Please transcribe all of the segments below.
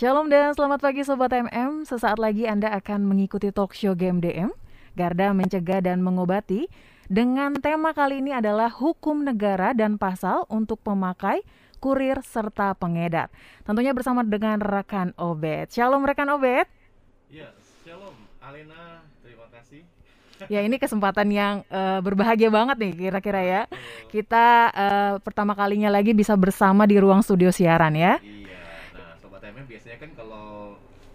Shalom dan selamat pagi Sobat MM. Sesaat lagi Anda akan mengikuti talk show GMDM, Garda Mencegah dan Mengobati. Dengan tema kali ini adalah hukum negara dan pasal untuk pemakai, kurir, serta pengedar. Tentunya bersama dengan rekan Obed. Shalom rekan Obed. Ya, shalom Alena, terima kasih. Ya ini kesempatan yang uh, berbahagia banget nih kira-kira ya. Kita uh, pertama kalinya lagi bisa bersama di ruang studio siaran ya. Iya MM biasanya kan kalau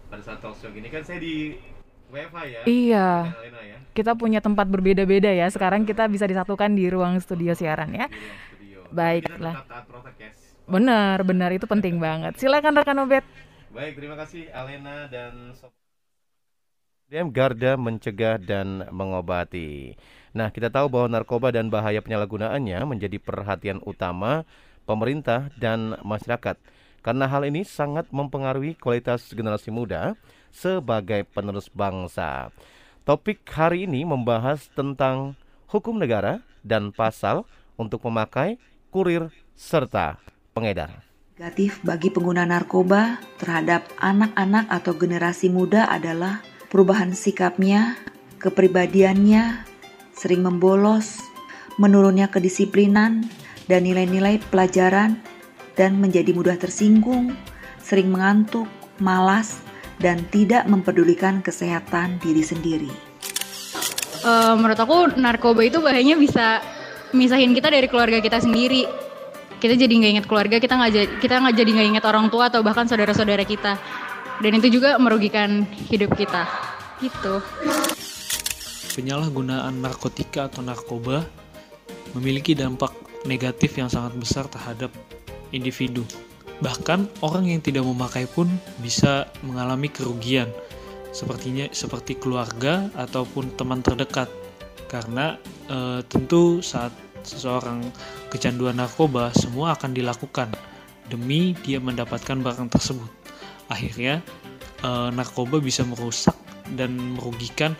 pada saat talk show gini kan saya di WFH ya. Iya. ya. Kita punya tempat berbeda-beda ya. Sekarang kita bisa disatukan di ruang studio siaran ya. Di ruang studio. Baiklah. Benar, benar itu penting banget. Silakan rekan Obet. Baik, terima kasih Alena dan Dem Garda mencegah dan mengobati. Nah, kita tahu bahwa narkoba dan bahaya penyalahgunaannya menjadi perhatian utama pemerintah dan masyarakat karena hal ini sangat mempengaruhi kualitas generasi muda sebagai penerus bangsa. Topik hari ini membahas tentang hukum negara dan pasal untuk memakai, kurir, serta pengedar. Negatif bagi pengguna narkoba terhadap anak-anak atau generasi muda adalah perubahan sikapnya, kepribadiannya, sering membolos, menurunnya kedisiplinan, dan nilai-nilai pelajaran dan menjadi mudah tersinggung, sering mengantuk, malas, dan tidak mempedulikan kesehatan diri sendiri. Uh, menurut aku narkoba itu bahayanya bisa misahin kita dari keluarga kita sendiri. Kita jadi nggak ingat keluarga, kita nggak kita nggak jadi nggak ingat orang tua atau bahkan saudara-saudara kita. Dan itu juga merugikan hidup kita. Gitu. Penyalahgunaan narkotika atau narkoba memiliki dampak negatif yang sangat besar terhadap individu. Bahkan orang yang tidak memakai pun bisa mengalami kerugian, sepertinya seperti keluarga ataupun teman terdekat. Karena e, tentu saat seseorang kecanduan narkoba, semua akan dilakukan demi dia mendapatkan barang tersebut. Akhirnya e, narkoba bisa merusak dan merugikan.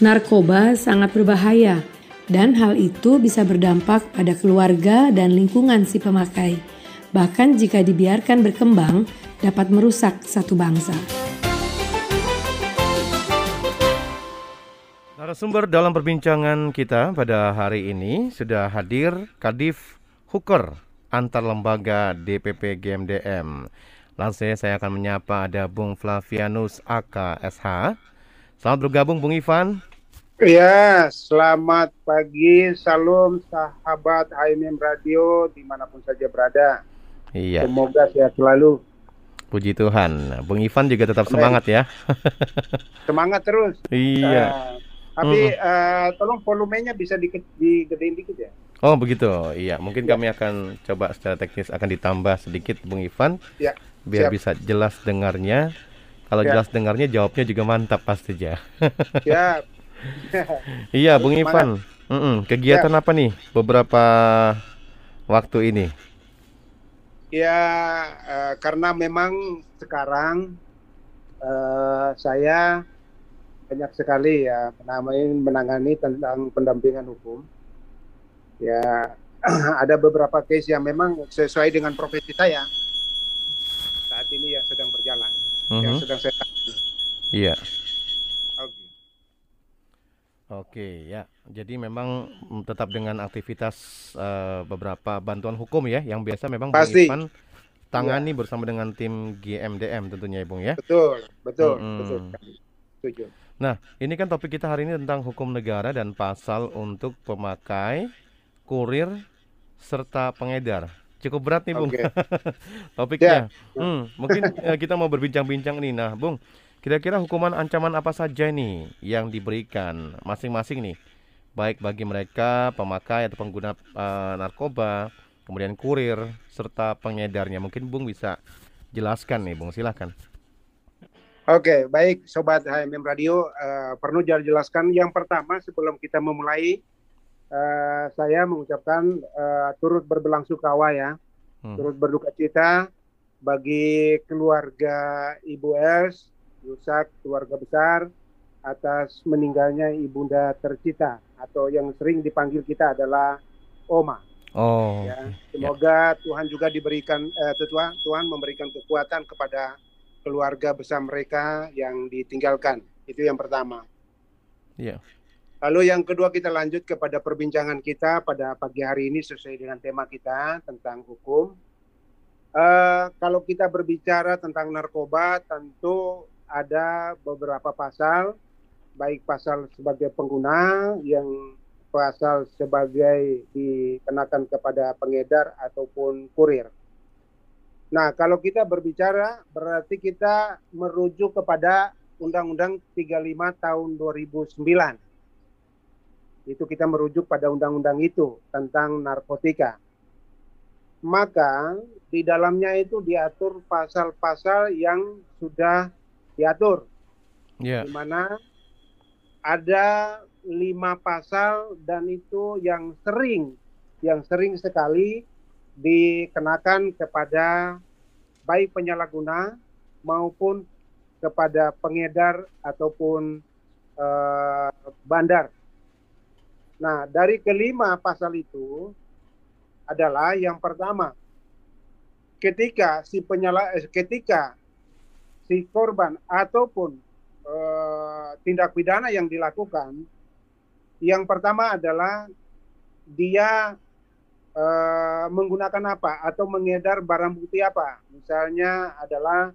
Narkoba sangat berbahaya dan hal itu bisa berdampak pada keluarga dan lingkungan si pemakai. Bahkan jika dibiarkan berkembang, dapat merusak satu bangsa. Narasumber dalam perbincangan kita pada hari ini sudah hadir Kadif Hooker antar lembaga DPP GMDM. Langsung saya akan menyapa ada Bung Flavianus AKSH. Selamat bergabung Bung Ivan. Ya, selamat pagi, salam sahabat HMM Radio di mana pun saja berada. Iya. Semoga sehat selalu. Puji Tuhan. Bung Ivan juga tetap semangat ya. semangat terus. Iya. Uh, tapi mm. uh, tolong volumenya bisa di, digedein dikit ya. Oh begitu, iya. Mungkin ya. kami akan coba secara teknis akan ditambah sedikit, Bung Ivan. Ya. Biar Siap. bisa jelas dengarnya. Kalau ya. jelas dengarnya, jawabnya juga mantap pasti ya. Siap iya, Bung Ivan. Mm -mm. Kegiatan ya. apa nih beberapa waktu ini? Ya, uh, karena memang sekarang uh, saya banyak sekali ya menangani, menangani tentang pendampingan hukum. Ya, ada beberapa case yang memang sesuai dengan profesi saya saat ini yang sedang berjalan, mm -hmm. yang sedang saya. Iya. Oke ya, jadi memang tetap dengan aktivitas uh, beberapa bantuan hukum ya, yang biasa memang Pasti. Bung Ivan tangani ya. bersama dengan tim GMDM tentunya ya Bung ya. Betul, betul, hmm. betul. Setuju. Nah, ini kan topik kita hari ini tentang hukum negara dan pasal untuk pemakai, kurir, serta pengedar. Cukup berat nih Bung, okay. topiknya. Ya. Hmm, mungkin uh, kita mau berbincang-bincang nih. Nah, Bung, Kira-kira hukuman ancaman apa saja nih yang diberikan masing-masing nih? Baik bagi mereka pemakai atau pengguna uh, narkoba, kemudian kurir serta pengedarnya. Mungkin Bung bisa jelaskan nih, Bung. Silahkan. Oke, baik Sobat HMM Radio, uh, perlu jelaskan yang pertama sebelum kita memulai, uh, saya mengucapkan uh, turut berbelasungkawa ya, hmm. turut berduka cita bagi keluarga Ibu S rusak keluarga besar atas meninggalnya ibunda tercita atau yang sering dipanggil kita adalah Oma. Oh. Ya, semoga ya. Tuhan juga diberikan eh, Tuhan Tuhan memberikan kekuatan kepada keluarga besar mereka yang ditinggalkan. Itu yang pertama. Iya. Lalu yang kedua kita lanjut kepada perbincangan kita pada pagi hari ini sesuai dengan tema kita tentang hukum. Uh, kalau kita berbicara tentang narkoba, tentu ada beberapa pasal, baik pasal sebagai pengguna yang pasal sebagai dikenakan kepada pengedar ataupun kurir. Nah, kalau kita berbicara berarti kita merujuk kepada Undang-Undang 35 tahun 2009. Itu kita merujuk pada undang-undang itu tentang narkotika. Maka di dalamnya itu diatur pasal-pasal yang sudah diatur. Yeah. Di mana ada lima pasal dan itu yang sering, yang sering sekali dikenakan kepada baik penyalahguna maupun kepada pengedar ataupun uh, bandar. Nah, dari kelima pasal itu adalah yang pertama, ketika si penyala, eh, ketika si korban ataupun uh, tindak pidana yang dilakukan, yang pertama adalah dia uh, menggunakan apa atau mengedar barang bukti apa. Misalnya adalah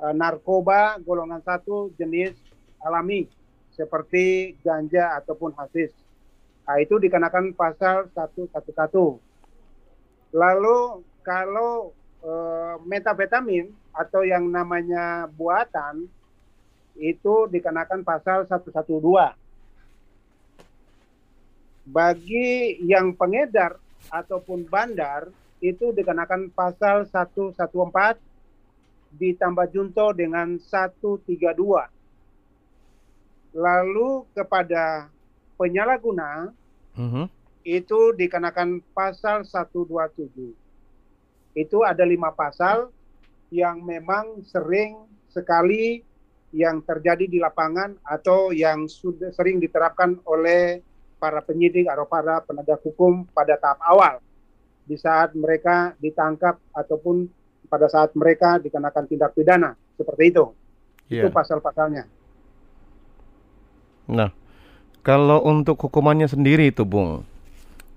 uh, narkoba golongan satu jenis alami seperti ganja ataupun hasis. Nah, itu dikenakan pasal 111. Lalu kalau uh, metafetamin atau yang namanya buatan itu dikenakan pasal 112. Bagi yang pengedar ataupun bandar itu dikenakan pasal 114 ditambah junto dengan 132. Lalu kepada penyalahguna uh mhm. -huh. itu dikenakan pasal 127. Itu ada lima pasal yang memang sering sekali yang terjadi di lapangan atau yang sudah sering diterapkan oleh para penyidik atau para penegak hukum pada tahap awal di saat mereka ditangkap ataupun pada saat mereka dikenakan tindak pidana seperti itu. Yeah. Itu pasal-pasalnya. Nah, kalau untuk hukumannya sendiri itu, Bung,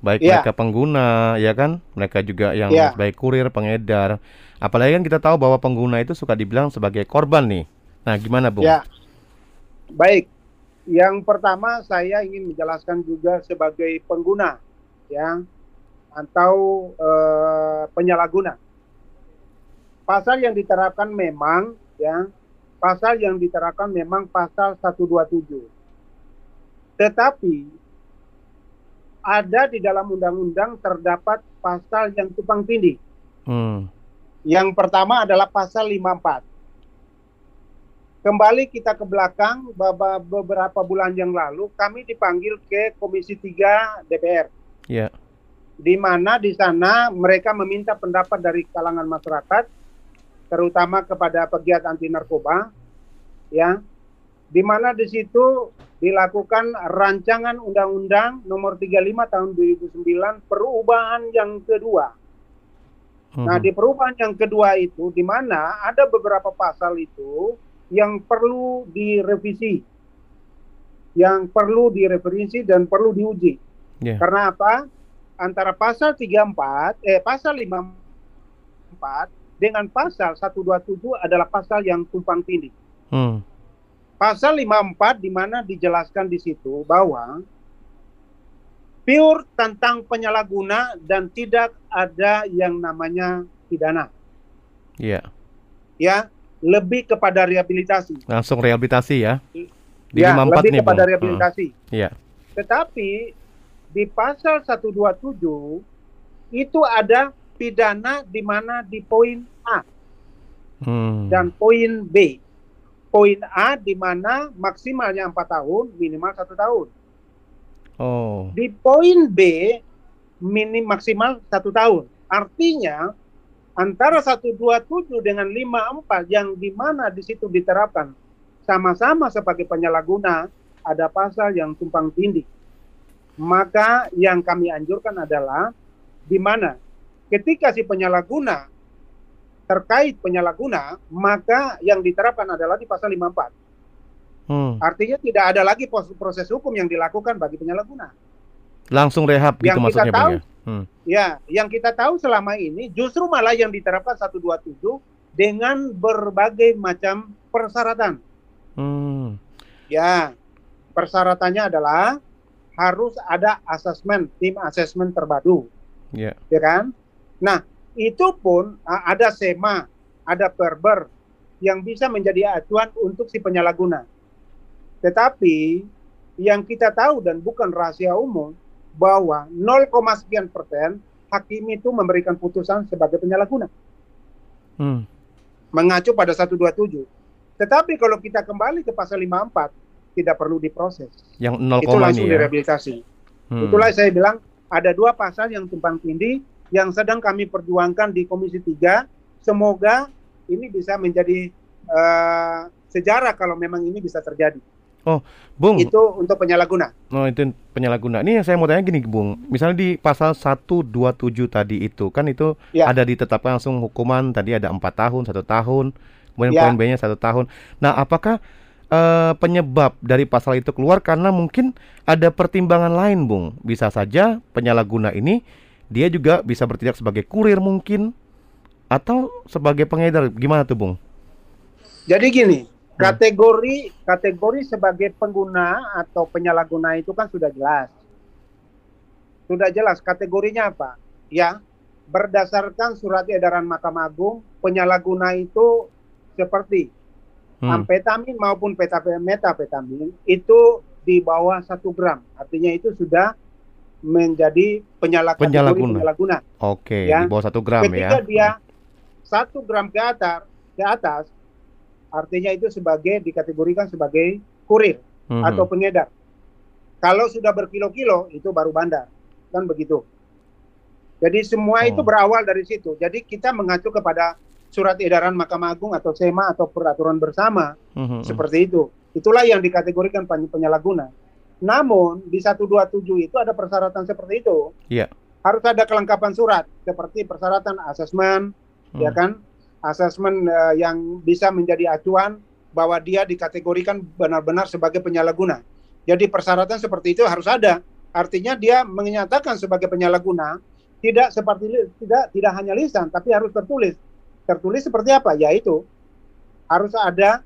baik yeah. mereka pengguna, ya kan, mereka juga yang yeah. baik kurir, pengedar, Apalagi kan kita tahu bahwa pengguna itu suka dibilang sebagai korban nih. Nah, gimana, Bu? Ya. Baik. Yang pertama saya ingin menjelaskan juga sebagai pengguna ya atau uh, penyalahguna. Pasal yang diterapkan memang ya, pasal yang diterapkan memang pasal 127. Tetapi ada di dalam undang-undang terdapat pasal yang tumpang tindih. Hmm yang pertama adalah pasal 54. Kembali kita ke belakang beberapa bulan yang lalu kami dipanggil ke Komisi 3 DPR. Yeah. Di mana di sana mereka meminta pendapat dari kalangan masyarakat terutama kepada pegiat anti narkoba ya. Di mana di situ dilakukan rancangan undang-undang nomor 35 tahun 2009 perubahan yang kedua Nah, hmm. di perubahan yang kedua itu, di mana ada beberapa pasal itu yang perlu direvisi, yang perlu direferensi dan perlu diuji. Yeah. Karena apa? Antara pasal 34, eh pasal 54 dengan pasal 127 adalah pasal yang tumpang tindih. Hmm. Pasal 54 di mana dijelaskan di situ bahwa pure tentang penyalahguna dan tidak ada yang namanya pidana. Iya. Yeah. Ya, lebih kepada rehabilitasi. Langsung rehabilitasi ya. Di ya, 54 lebih nih, kepada Bung. rehabilitasi. Iya. Tetapi di pasal 127 itu ada pidana di mana di poin A Hmm. dan poin B. Poin A di mana maksimalnya 4 tahun, minimal satu tahun. Oh. Di poin B minim maksimal satu tahun. Artinya antara 127 dengan 54 yang di mana di situ diterapkan sama-sama sebagai penyalahguna ada pasal yang tumpang tindih. Maka yang kami anjurkan adalah di mana ketika si penyalahguna terkait penyalahguna, maka yang diterapkan adalah di pasal 54. Hmm. Artinya tidak ada lagi proses hukum yang dilakukan bagi penyalahguna. Langsung rehab gitu Yang kita maksudnya, tahu, ya. Hmm. Ya, yang kita tahu selama ini justru malah yang diterapkan 127 dengan berbagai macam persyaratan. Hmm. Ya, persyaratannya adalah harus ada asesmen, tim asesmen terpadu, Ya. ya kan? Nah, itu pun ada SEMA, ada perber yang bisa menjadi acuan untuk si penyalahguna. Tetapi yang kita tahu dan bukan rahasia umum bahwa 0, sekian persen hakim itu memberikan putusan sebagai penyalahguna Hmm. mengacu pada 127. Tetapi kalau kita kembali ke pasal 54 tidak perlu diproses. Yang 0, itu langsung ini ya. direhabilitasi. Hmm. Itulah saya bilang ada dua pasal yang tumpang tindih yang sedang kami perjuangkan di Komisi 3. Semoga ini bisa menjadi eh, sejarah kalau memang ini bisa terjadi. Bung, Itu untuk penyalahguna. Oh itu penyalahguna. Ini yang saya mau tanya gini, Bung. Misalnya di pasal 127 tadi itu kan itu Ya. ada ditetapkan langsung hukuman tadi ada empat tahun, satu tahun, kemudian Ya. poin B-nya satu tahun. Nah, apakah eh, penyebab dari pasal itu keluar karena mungkin ada pertimbangan lain, Bung? Bisa saja penyalahguna ini dia juga bisa bertindak sebagai kurir mungkin atau sebagai pengedar. Gimana tuh, Bung? Jadi gini, Hmm. kategori kategori sebagai pengguna atau penyalahguna itu kan sudah jelas. Sudah jelas kategorinya apa? Ya, berdasarkan surat edaran Mahkamah Agung, penyalahguna itu seperti Hmm. amfetamin maupun metapetamin itu di bawah satu gram. Artinya itu sudah menjadi penyalah Penyalahguna. penyalahguna. Oke, Ya. di bawah satu gram Ketika ya. dia satu gram ke atas, ke atas, artinya itu sebagai dikategorikan sebagai kurir Mhm. atau pengedar. Kalau sudah berkilo-kilo itu baru bandar, kan begitu. Jadi semua itu Oh. berawal dari situ. Jadi kita mengacu kepada surat edaran Mahkamah Agung atau SEMA atau peraturan bersama Mhm. seperti itu. Itulah yang dikategorikan pen- penyalahguna. Namun di 127 itu ada persyaratan seperti itu. Iya. Harus ada kelengkapan surat seperti persyaratan asesmen, ya Hmm. kan? Asesmen eh, yang bisa menjadi acuan bahwa dia dikategorikan benar-benar sebagai penyalahguna. Jadi persyaratan seperti itu harus ada. Artinya dia menyatakan sebagai penyalahguna tidak seperti tidak tidak hanya lisan tapi harus tertulis. Tertulis seperti apa? Yaitu harus ada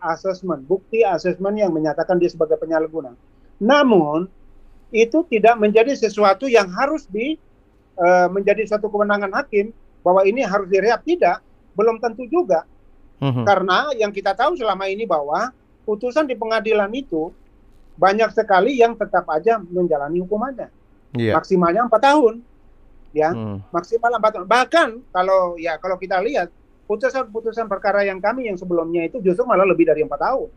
asesmen, bukti asesmen yang menyatakan dia sebagai penyalahguna. Namun itu tidak menjadi sesuatu yang harus di eh, menjadi suatu kewenangan hakim bahwa ini harus direhab tidak, belum tentu juga. Mhm. Karena yang kita tahu selama ini bahwa putusan di pengadilan itu banyak sekali yang tetap aja menjalani hukumannya. Iya. Maksimalnya empat tahun. Ya, Hmm. maksimal empat tahun. Bahkan kalau ya kalau kita lihat putusan-putusan perkara yang kami yang sebelumnya itu justru malah lebih dari empat tahun,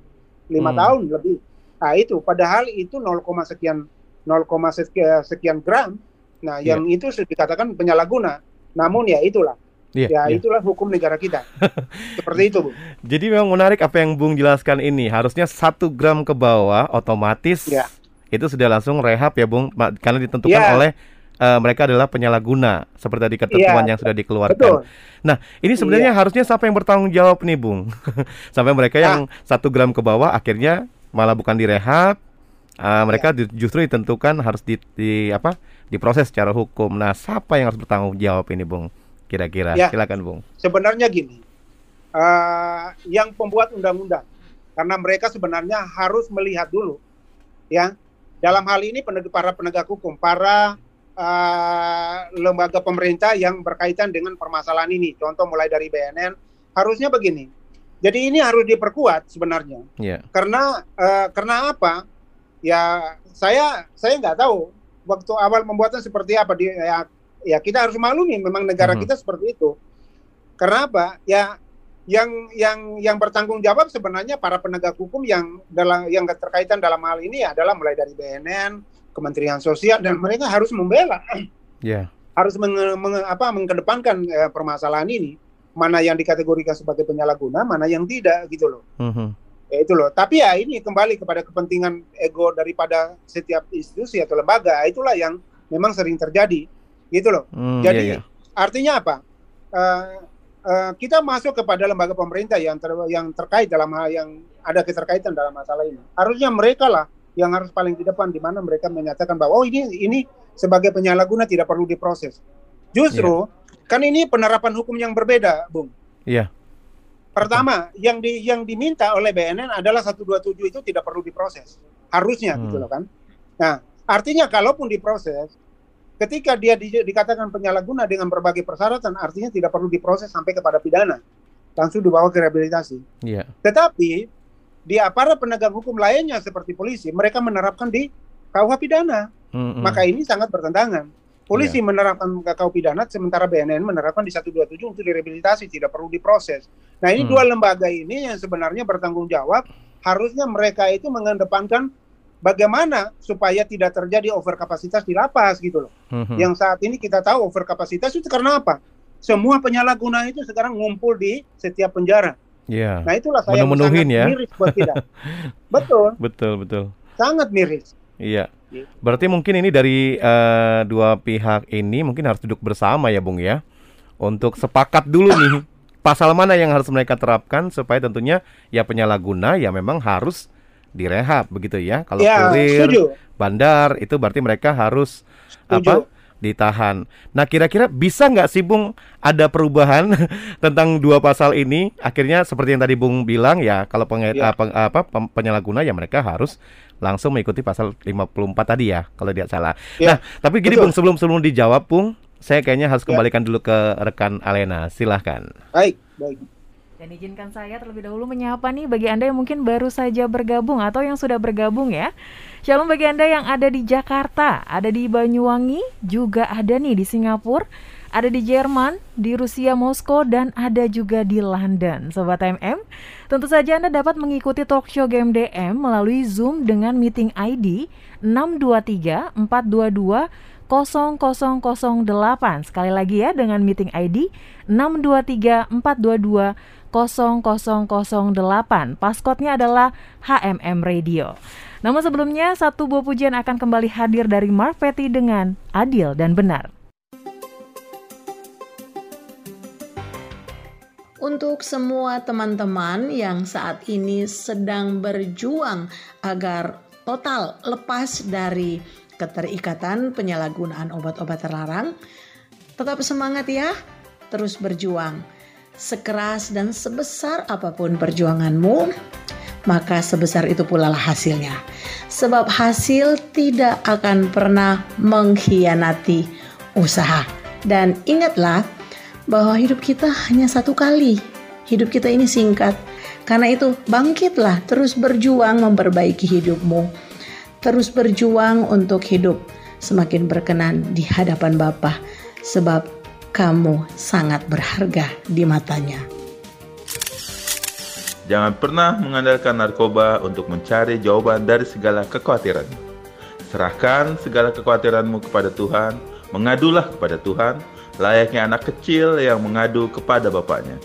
lima Hmm. tahun lebih. Nah itu padahal itu 0, sekian 0, sekian, sekian gram. Nah Iya. yang itu dikatakan penyalahguna. Namun ya itulah, Iya, ya iya. itulah hukum negara kita. Seperti itu bu. Jadi memang menarik apa yang Bung jelaskan ini. Harusnya satu gram ke bawah otomatis Ya. itu sudah langsung rehab ya Bung, karena ditentukan Ya. oleh eh, mereka adalah penyalahguna seperti tadi ketentuan Ya. yang sudah dikeluarkan. Betul. Nah, ini sebenarnya Iya. harusnya siapa yang bertanggung jawab nih Bung? Sampai mereka yang satu gram ke bawah akhirnya malah bukan direhab, eh, mereka di- justru ditentukan harus di, di apa? diproses secara hukum. Nah, siapa yang harus bertanggung jawab ini Bung? Kira-kira, Ya. silakan Bung. sebenarnya gini, eh, yang pembuat undang-undang, karena mereka sebenarnya harus melihat dulu, ya, dalam hal ini penegak, para penegak hukum, para eh, lembaga pemerintah yang berkaitan dengan permasalahan ini, contoh mulai dari BNN, harusnya begini, Jadi ini harus diperkuat sebenarnya. Yeah. Karena uh, karena apa? Ya saya saya nggak tahu waktu awal membuatnya seperti apa. Di, ya, ya kita harus maklumi memang negara Mhm. kita seperti itu. Karena apa? Ya yang yang yang bertanggung jawab sebenarnya para penegak hukum yang dalam yang keterkaitan dalam hal ini adalah mulai dari BNN, Kementerian Sosial dan mereka harus membela Ya. harus menge, menge- apa, mengedepankan eh, permasalahan ini mana yang dikategorikan sebagai penyalahguna mana yang tidak gitu loh. Mhm. ya itu loh. Tapi ya ini kembali kepada kepentingan ego daripada setiap institusi atau lembaga. Itulah yang memang sering terjadi gitu loh. Hmm, jadi iya, iya. artinya apa? Eh, eh, kita masuk kepada lembaga pemerintah yang ter, yang terkait dalam hal yang ada keterkaitan dalam masalah ini. Harusnya mereka lah yang harus paling di depan di mana mereka menyatakan bahwa oh ini ini sebagai penyalahguna tidak perlu diproses. Justru kan ini penerapan hukum yang berbeda bung Iya. Pertama, yang di yang diminta oleh BNN adalah 127 itu tidak perlu diproses. Harusnya Hmm. gitu loh kan. Nah, artinya kalaupun diproses ketika dia di- dikatakan penyalahguna dengan berbagai persyaratan artinya tidak perlu diproses sampai kepada pidana. Langsung dibawa ke rehabilitasi. Iya. Tetapi di aparat penegak hukum lainnya seperti polisi, mereka menerapkan di KUH pidana. Mhm. Maka ini sangat bertentangan. Polisi menerapkan KUH pidana sementara BNN menerapkan di 127 untuk direhabilitasi, tidak perlu diproses. Nah, ini Hmm. dua lembaga ini yang sebenarnya bertanggung jawab, harusnya mereka itu mengedepankan bagaimana supaya tidak terjadi overkapasitas di lapas gitu loh. Mhm. Yang saat ini kita tahu overkapasitas itu karena apa? Semua penyalahguna itu sekarang ngumpul di setiap penjara. Iya. Nah, itulah saya Menu-menuhin sangat ya. miris buat kita. Betul, Betul, betul. sangat miris. Iya. Berarti mungkin ini dari eh, dua pihak ini mungkin harus duduk bersama ya, Bung ya. Untuk sepakat dulu nih pasal mana yang harus mereka terapkan supaya tentunya ya penyalahguna ya memang harus direhab begitu ya. Kalau Ya, kurir, setuju. bandar itu berarti mereka harus apa? ditahan. Nah, kira-kira bisa nggak sih Bung ada perubahan tentang dua pasal ini? Akhirnya seperti yang tadi Bung bilang ya, kalau penge- Ya. apa, apa penyalahguna ya mereka harus langsung mengikuti pasal 54 tadi ya, kalau tidak salah. Ya, Nah, tapi gini betul. Bung, sebelum sebelum dijawab Bung, saya kayaknya harus Ya. kembalikan dulu ke rekan Alena. Silahkan. Baik, baik. Dan izinkan saya terlebih dahulu menyapa nih bagi Anda yang mungkin baru saja bergabung atau yang sudah bergabung ya. Shalom bagi Anda yang ada di Jakarta, ada di Banyuwangi, juga ada nih di Singapura, ada di Jerman, di Rusia, Moskow, dan ada juga di London. Sobat MM, tentu saja Anda dapat mengikuti talk show GMDM melalui Zoom dengan meeting ID 623 422 0008. Sekali lagi ya dengan meeting ID 623 422 0008. Paskotnya adalah HMM Radio. Namun sebelumnya satu buah pujian akan kembali hadir dari Mark Petty dengan Adil dan Benar. Untuk semua teman-teman yang saat ini sedang berjuang agar total lepas dari keterikatan penyalahgunaan obat-obat terlarang, tetap semangat ya, terus berjuang. Sekeras dan sebesar apa pun perjuanganmu, maka sebesar itu pula lah hasilnya. Sebab hasil tidak akan pernah mengkhianati usaha. Dan ingatlah bahwa hidup kita hanya satu kali. Hidup kita ini singkat. Karena itu bangkitlah, terus berjuang memperbaiki hidupmu. Terus berjuang untuk hidup semakin berkenan di hadapan Bapa sebab kamu sangat berharga di matanya. Jangan pernah mengandalkan narkoba untuk mencari jawaban dari segala kekhawatiran. Serahkan segala kekhawatiranmu kepada Tuhan, mengadulah kepada Tuhan, layaknya anak kecil yang mengadu kepada bapaknya.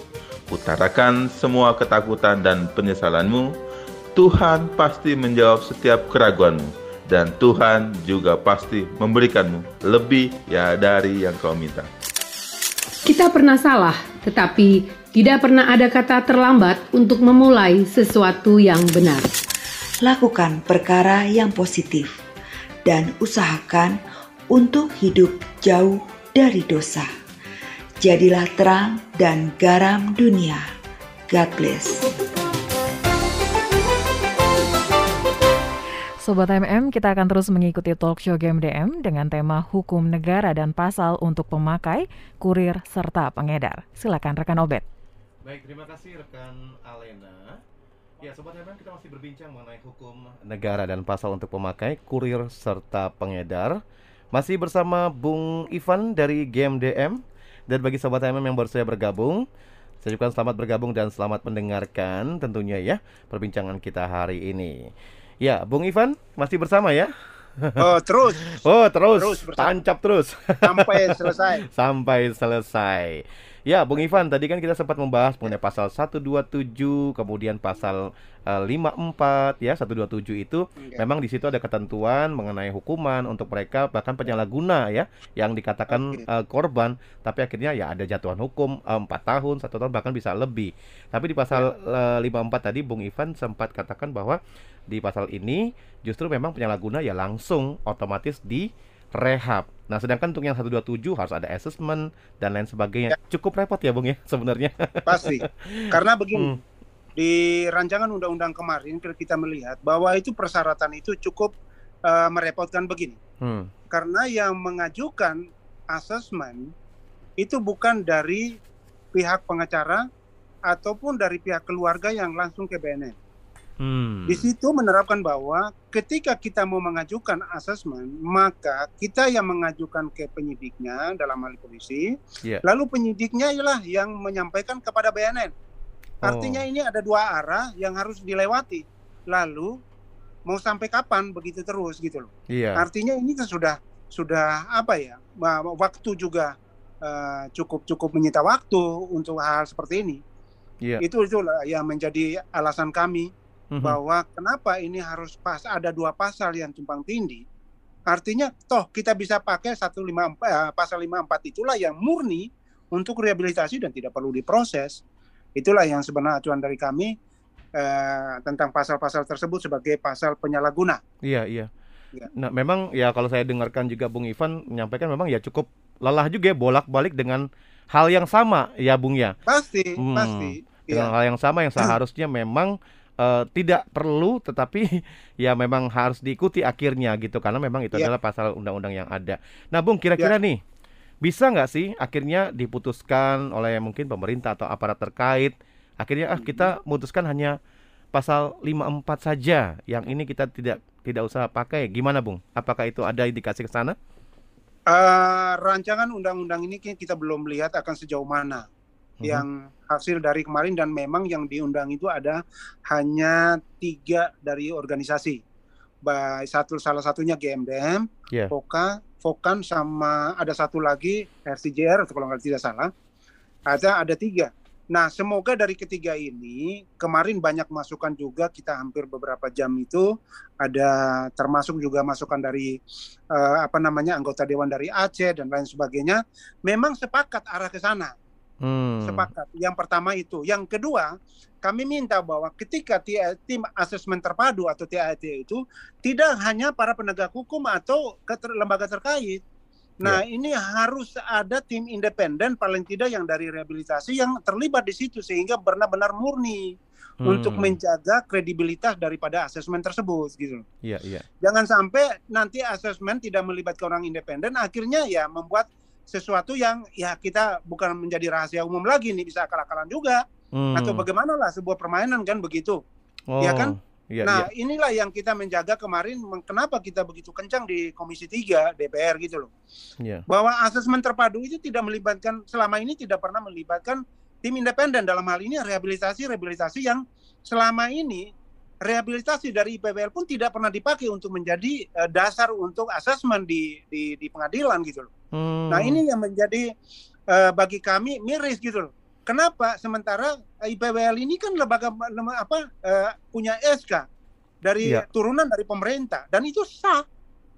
Utarakan semua ketakutan dan penyesalanmu, Tuhan pasti menjawab setiap keraguanmu, dan Tuhan juga pasti memberikanmu lebih ya dari yang kau minta. Kita pernah salah, tetapi tidak pernah ada kata terlambat untuk memulai sesuatu yang benar. Lakukan perkara yang positif dan usahakan untuk hidup jauh dari dosa. Jadilah terang dan garam dunia. God bless. Sobat MM, kita akan terus mengikuti talk show GMDM dengan tema hukum negara dan pasal untuk pemakai, kurir, serta pengedar. Silakan rekan Obet. Baik, terima kasih rekan Alena. Ya, sobat MM kita masih berbincang mengenai hukum negara dan pasal untuk pemakai, kurir serta pengedar. Masih bersama Bung Ivan dari GMDM dan bagi sobat MM yang baru saya bergabung, saya ucapkan selamat bergabung dan selamat mendengarkan tentunya ya perbincangan kita hari ini. Ya, Bung Ivan masih bersama ya? Oh, terus. oh, terus. Terus bersama. Tancap terus. Sampai selesai. Sampai selesai. Ya, Bung Ivan, tadi kan kita sempat membahas mengenai pasal 127, kemudian pasal uh, 54 ya, 127 itu Oke. memang di situ ada ketentuan mengenai hukuman untuk mereka bahkan penyalahguna ya yang dikatakan Oke. uh, korban, tapi akhirnya ya ada jatuhan hukum uh, 4 tahun, satu tahun bahkan bisa lebih. Tapi di pasal uh, 54 tadi Bung Ivan sempat katakan bahwa di pasal ini justru memang penyalahguna ya langsung otomatis di rehab. Nah, sedangkan untuk yang 127 harus ada assessment dan lain sebagainya. Cukup repot ya, Bung ya sebenarnya. Pasti. Karena begini, Hmm. di rancangan undang-undang kemarin kita melihat bahwa itu persyaratan itu cukup eh, merepotkan begini. Hmm. Karena yang mengajukan asesmen itu bukan dari pihak pengacara ataupun dari pihak keluarga yang langsung ke BNN. Hmm. Di situ menerapkan bahwa ketika kita mau mengajukan asesmen, maka kita yang mengajukan ke penyidiknya dalam hal polisi, Iya. lalu penyidiknya ialah yang menyampaikan kepada BNN. Artinya Oh. ini ada dua arah yang harus dilewati. Lalu mau sampai kapan begitu terus gitu loh. Iya. Artinya ini sudah sudah apa ya? wa- Waktu juga eh, cukup cukup menyita waktu untuk hal seperti ini. Iya. Itu itulah yang menjadi alasan kami Mhm. bahwa kenapa ini harus pas ada dua pasal yang tumpang tindih. Artinya toh kita bisa pakai 154 eh, pasal 54 itulah yang murni untuk rehabilitasi dan tidak perlu diproses. Itulah yang sebenarnya acuan dari kami eh, tentang pasal-pasal tersebut sebagai pasal penyalahguna. Iya, iya. Iya. Nah, memang ya kalau saya dengarkan juga Bung Ivan menyampaikan memang ya cukup lelah juga ya bolak-balik dengan hal yang sama ya Bung ya. Pasti, Hmm. pasti. Dengan Iya. hal yang sama yang seharusnya memang eh, tidak perlu tetapi ya memang harus diikuti akhirnya gitu. Karena memang itu Iya. adalah pasal undang-undang yang ada. Nah, Bung kira-kira nih bisa nggak sih akhirnya diputuskan oleh mungkin pemerintah atau aparat terkait? Akhirnya ah kita memutuskan hanya pasal 54 saja yang ini kita tidak tidak usah pakai. Gimana Bung? Apakah itu ada indikasi ke sana? Eh, rancangan undang-undang ini kita belum lihat akan sejauh mana Mhm. yang hasil dari kemarin dan memang yang diundang itu ada hanya tiga dari organisasi. Ba- Satu salah satunya GMDM, Iya. Foka, Fokan sama ada satu lagi RCJR kalau nggak tidak salah. Ada ada tiga. Nah, semoga dari ketiga ini kemarin banyak masukan juga kita hampir beberapa jam itu ada termasuk juga masukan dari eh, apa namanya anggota dewan dari Aceh dan lain sebagainya. Memang sepakat arah ke sana Hmm. sepakat. Yang pertama itu. Yang kedua, kami minta bahwa ketika ti- tim asesmen terpadu atau TAT itu tidak hanya para penegak hukum atau lembaga terkait. Nah, ini harus ada tim independen paling tidak yang dari rehabilitasi yang terlibat di situ sehingga benar-benar murni untuk Hmm. menjaga kredibilitas daripada asesmen tersebut gitu. Iya, iya. Jangan sampai nanti asesmen tidak melibatkan orang independen akhirnya ya membuat sesuatu yang ya kita bukan menjadi rahasia umum lagi nih bisa akal-akalan juga Hmm. atau bagaimana lah sebuah permainan kan begitu. ya kan? Iya, nah, iya. inilah yang kita menjaga kemarin kenapa kita begitu kencang di Komisi 3 DPR gitu loh. Iya. Bahwa asesmen terpadu itu tidak melibatkan selama ini tidak pernah melibatkan tim independen dalam hal ini rehabilitasi-rehabilitasi yang selama ini rehabilitasi dari IPWL pun tidak pernah dipakai untuk menjadi eh, dasar untuk asesmen di, di di pengadilan gitu loh. Hmm. Nah, ini yang menjadi eh, bagi kami miris gitu loh. Kenapa? Sementara IPWL ini kan lembaga lem- apa eh, punya SK dari Iya. turunan dari pemerintah dan itu sah.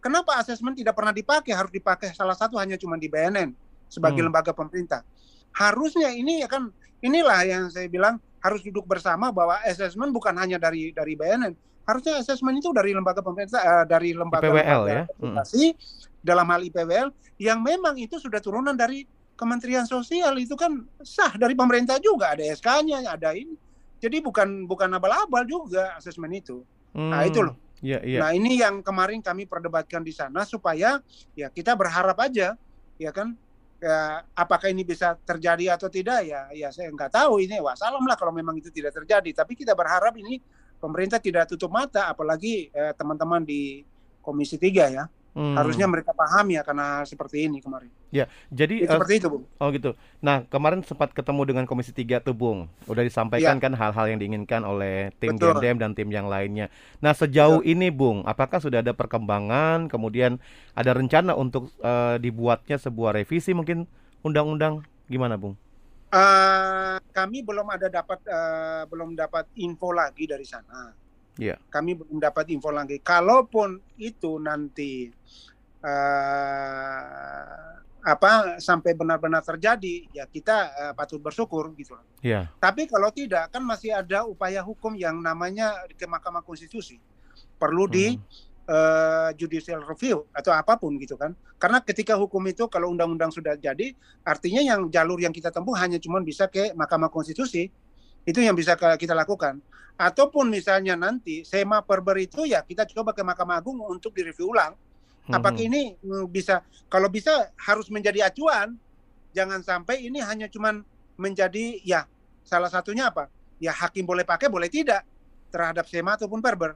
Kenapa asesmen tidak pernah dipakai? Harus dipakai salah satu hanya cuma di BNN sebagai Hmm. lembaga pemerintah. Harusnya ini ya kan inilah yang saya bilang harus duduk bersama bahwa asesmen bukan hanya dari dari BNN. Harusnya asesmen itu dari lembaga pemerintah eh, dari lembaga IPWL ya. aplikasi dalam hal IPWL yang memang itu sudah turunan dari Kementerian Sosial itu kan sah dari pemerintah juga ada SK-nya ada ini jadi bukan bukan abal-abal juga asesmen itu nah Hmm. itu loh Iya, iya. nah ini yang kemarin kami perdebatkan di sana supaya ya kita berharap aja ya kan ya, apakah ini bisa terjadi atau tidak? Ya ya saya nggak tahu. Ini wassalam lah kalau memang itu tidak terjadi. Tapi kita berharap ini pemerintah tidak tutup mata apalagi eh, teman-teman di Komisi 3 ya Hmm. Harusnya mereka paham ya karena seperti ini kemarin. Ya, jadi uh, seperti itu, Bung. Oh gitu. Nah, kemarin sempat ketemu dengan Komisi 3 tuh, Bung. Udah disampaikan ya. kan hal-hal yang diinginkan oleh tim GMDM dan tim yang lainnya. Nah, sejauh Betul. ini, Bung, apakah sudah ada perkembangan, kemudian ada rencana untuk uh, dibuatnya sebuah revisi mungkin undang-undang gimana, Bung? Uh, kami belum ada dapat uh, belum dapat info lagi dari sana. Yeah. Kami belum dapat info lagi. Kalaupun itu nanti uh, apa sampai benar-benar terjadi, ya kita uh, patut bersyukur gitu. Yeah. Tapi kalau tidak, kan masih ada upaya hukum yang namanya ke Mahkamah Konstitusi. Perlu hmm. di uh, judicial review atau apa pun gitu kan. Karena ketika hukum itu kalau undang-undang sudah jadi, artinya yang jalur yang kita tempuh hanya cuma bisa ke Mahkamah Konstitusi. Itu yang bisa kita lakukan ataupun misalnya nanti SEMA Perber itu ya kita coba ke Mahkamah Agung untuk direview ulang. Apakah ini mm, bisa kalau bisa harus menjadi acuan, jangan sampai ini hanya cuman menjadi ya salah satunya apa? Ya hakim boleh pakai boleh tidak terhadap SEMA ataupun Perber.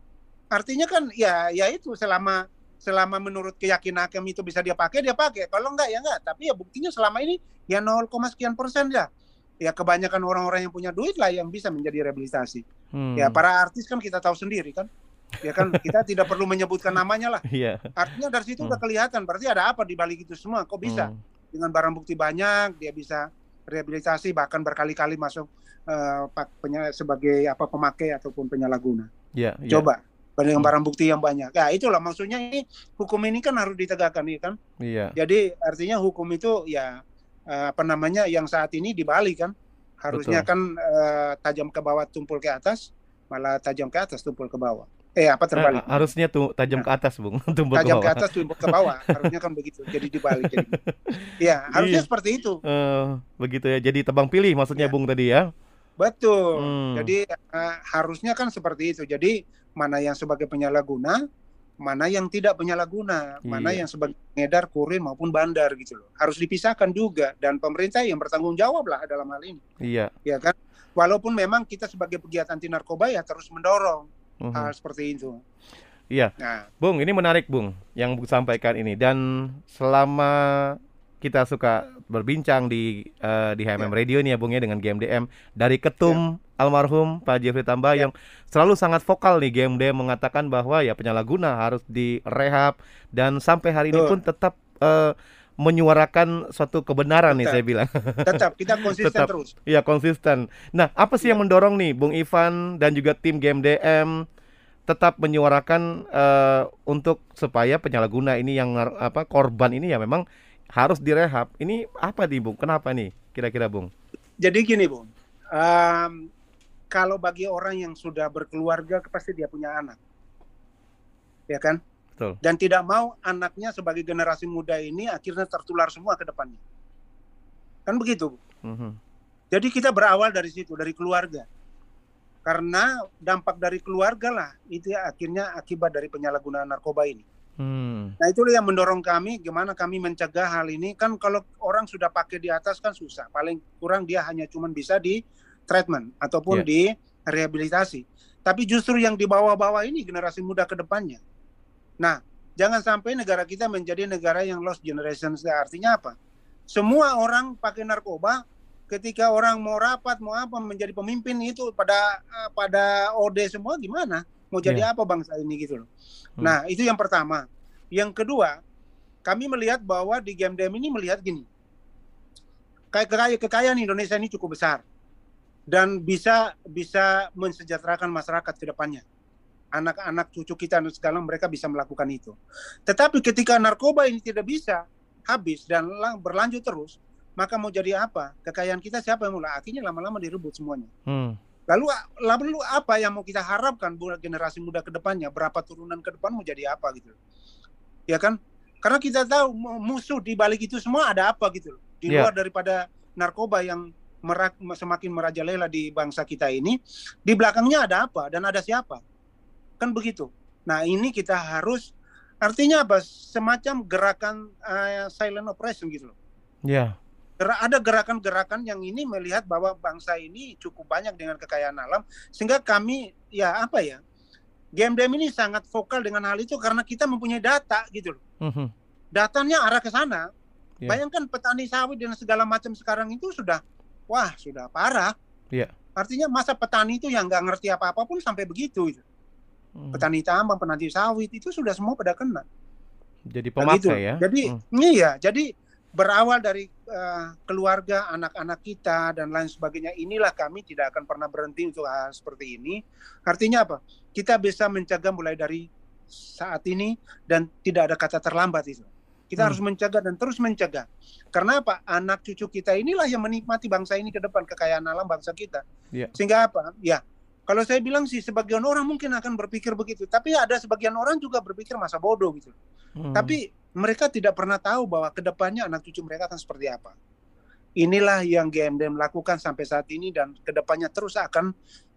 Artinya kan ya ya itu selama selama menurut keyakinan hakim itu bisa dia pakai dia pakai. Kalau enggak ya enggak. Tapi ya buktinya selama ini ya 0, sekian persen ya ya kebanyakan orang-orang yang punya duit lah yang bisa menjadi rehabilitasi. Hmm. Ya para artis kan kita tahu sendiri kan. Ya kan kita tidak perlu menyebutkan namanya lah. Yeah. Artinya dari situ hmm. udah kelihatan berarti ada apa di balik itu semua. Kok bisa hmm. dengan barang bukti banyak dia bisa rehabilitasi bahkan berkali-kali masuk uh, sebagai apa pemakai ataupun penyalahguna. Yeah, yeah. Coba dengan hmm. barang bukti yang banyak. Ya itulah maksudnya ini hukum ini kan harus ditegakkan ya kan. Iya. Jadi artinya hukum itu ya uh, apa namanya yang saat ini dibalik kan? Harusnya Betul. kan uh, tajam ke bawah tumpul ke atas malah tajam ke atas tumpul ke bawah. Eh apa terbalik? eh, harusnya tuh tajam nah, ke atas bung. Tumpul tajam ke, ke atas tumpul ke bawah. Harusnya kan begitu jadi dibalik jadi ya harusnya iya. seperti itu. Uh, begitu ya jadi tebang pilih maksudnya ya. bung tadi ya? Betul. Hmm. jadi uh, harusnya kan seperti itu. Jadi mana yang sebagai penyalahguna mana yang tidak penyalahguna, iya. mana yang sebagai pengedar, kurir maupun bandar gitu loh. Harus dipisahkan juga dan pemerintah yang bertanggung jawab lah dalam hal ini. Iya. Ya kan? Walaupun memang kita sebagai pegiat anti narkoba ya terus mendorong uh-huh. hal seperti itu. Iya. Nah. Bung, ini menarik Bung yang Bung sampaikan ini dan selama kita suka berbincang di uh, di HMM ya. Radio ini ya Bung ya dengan GMDM dari ketum ya. almarhum Pak Jeffrey Tambayong ya. selalu sangat vokal nih GMDM mengatakan bahwa ya penyalahguna harus direhab dan sampai hari Tuh. ini pun tetap uh, menyuarakan suatu kebenaran tetap, nih saya bilang. Tetap kita konsisten tetap, terus. Iya konsisten. Nah apa sih ya. yang mendorong nih Bung Ivan dan juga tim GMDM tetap menyuarakan uh, untuk supaya penyalahguna ini yang apa korban ini ya memang harus direhab. Ini apa nih Bung? Kenapa nih kira-kira Bung? Jadi gini Bung, um, kalau bagi orang yang sudah berkeluarga pasti dia punya anak, ya kan? Betul. Dan tidak mau anaknya sebagai generasi muda ini akhirnya tertular semua ke depannya, kan begitu? Mm -hmm. Jadi kita berawal dari situ, dari keluarga karena dampak dari keluarga lah itu ya akhirnya akibat dari penyalahgunaan narkoba ini. Hmm. Nah itu yang mendorong kami gimana kami mencegah hal ini. Kan kalau orang sudah pakai di atas kan susah. Paling kurang dia hanya cuma bisa di treatment ataupun yeah. di rehabilitasi. Tapi justru yang di bawah-bawah ini generasi muda ke depannya. Nah jangan sampai negara kita menjadi negara yang lost generation artinya apa? Semua orang pakai narkoba ketika orang mau rapat mau apa menjadi pemimpin itu pada eh, pada OD semua gimana mau jadi yeah. apa bangsa ini gitu loh. Hmm. Nah, itu yang pertama. Yang kedua, kami melihat bahwa di game game ini melihat gini. Kayak kekayaan, kekayaan Indonesia ini cukup besar dan bisa bisa mensejahterakan masyarakat ke depannya. Anak-anak cucu kita dan segala mereka bisa melakukan itu. Tetapi ketika narkoba ini tidak bisa habis dan berlanjut terus, maka mau jadi apa? Kekayaan kita siapa yang mulai? Akhirnya lama-lama direbut semuanya. Hmm. Lalu lalu apa yang mau kita harapkan buat generasi muda ke depannya? Berapa turunan ke depan mau jadi apa gitu? Ya kan? Karena kita tahu musuh di balik itu semua ada apa gitu Di yeah. luar daripada narkoba yang merak, semakin merajalela di bangsa kita ini, di belakangnya ada apa dan ada siapa? Kan begitu. Nah, ini kita harus artinya apa? Semacam gerakan uh, silent operation gitu loh. Ya. Ada gerakan-gerakan yang ini melihat bahwa bangsa ini cukup banyak dengan kekayaan alam, sehingga kami ya apa ya, GMDM ini sangat vokal dengan hal itu karena kita mempunyai data gitu loh. Mhm. Datanya arah ke sana. Ya. Bayangkan petani sawit dan segala macam sekarang itu sudah, wah sudah parah. Iya. Artinya masa petani itu yang nggak ngerti apa-apa pun sampai begitu. Gitu. Hmm. Petani tambang, petani sawit itu sudah semua pada kena. Jadi Nah, gitu. pemakai ya. Jadi Hmm. iya, jadi berawal dari eh, keluarga, anak-anak kita dan lain sebagainya. Inilah kami tidak akan pernah berhenti untuk hal seperti ini. Artinya apa? Kita bisa mencegah mulai dari saat ini dan tidak ada kata terlambat itu. Kita Hmm. harus mencegah dan terus mencegah. Karena apa? Anak cucu kita inilah yang menikmati bangsa ini ke depan kekayaan alam bangsa kita. Iya. Sehingga apa? Ya, kalau saya bilang sih sebagian orang mungkin akan berpikir begitu, tapi ada sebagian orang juga berpikir masa bodoh gitu. Hmm. Tapi mereka tidak pernah tahu bahwa ke depannya anak cucu mereka akan seperti apa. Inilah yang GMDM lakukan sampai saat ini dan ke depannya terus akan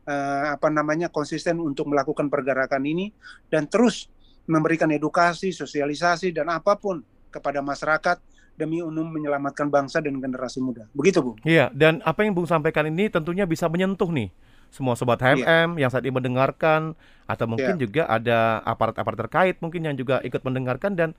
eh, apa namanya konsisten untuk melakukan pergerakan ini dan terus memberikan edukasi, sosialisasi dan apa pun kepada masyarakat demi umum menyelamatkan bangsa dan generasi muda. Begitu, Bu. Iya, dan apa yang Bung sampaikan ini tentunya bisa menyentuh nih semua sobat HMM yang saat ini mendengarkan atau mungkin Iya. juga ada aparat-aparat terkait mungkin yang juga ikut mendengarkan dan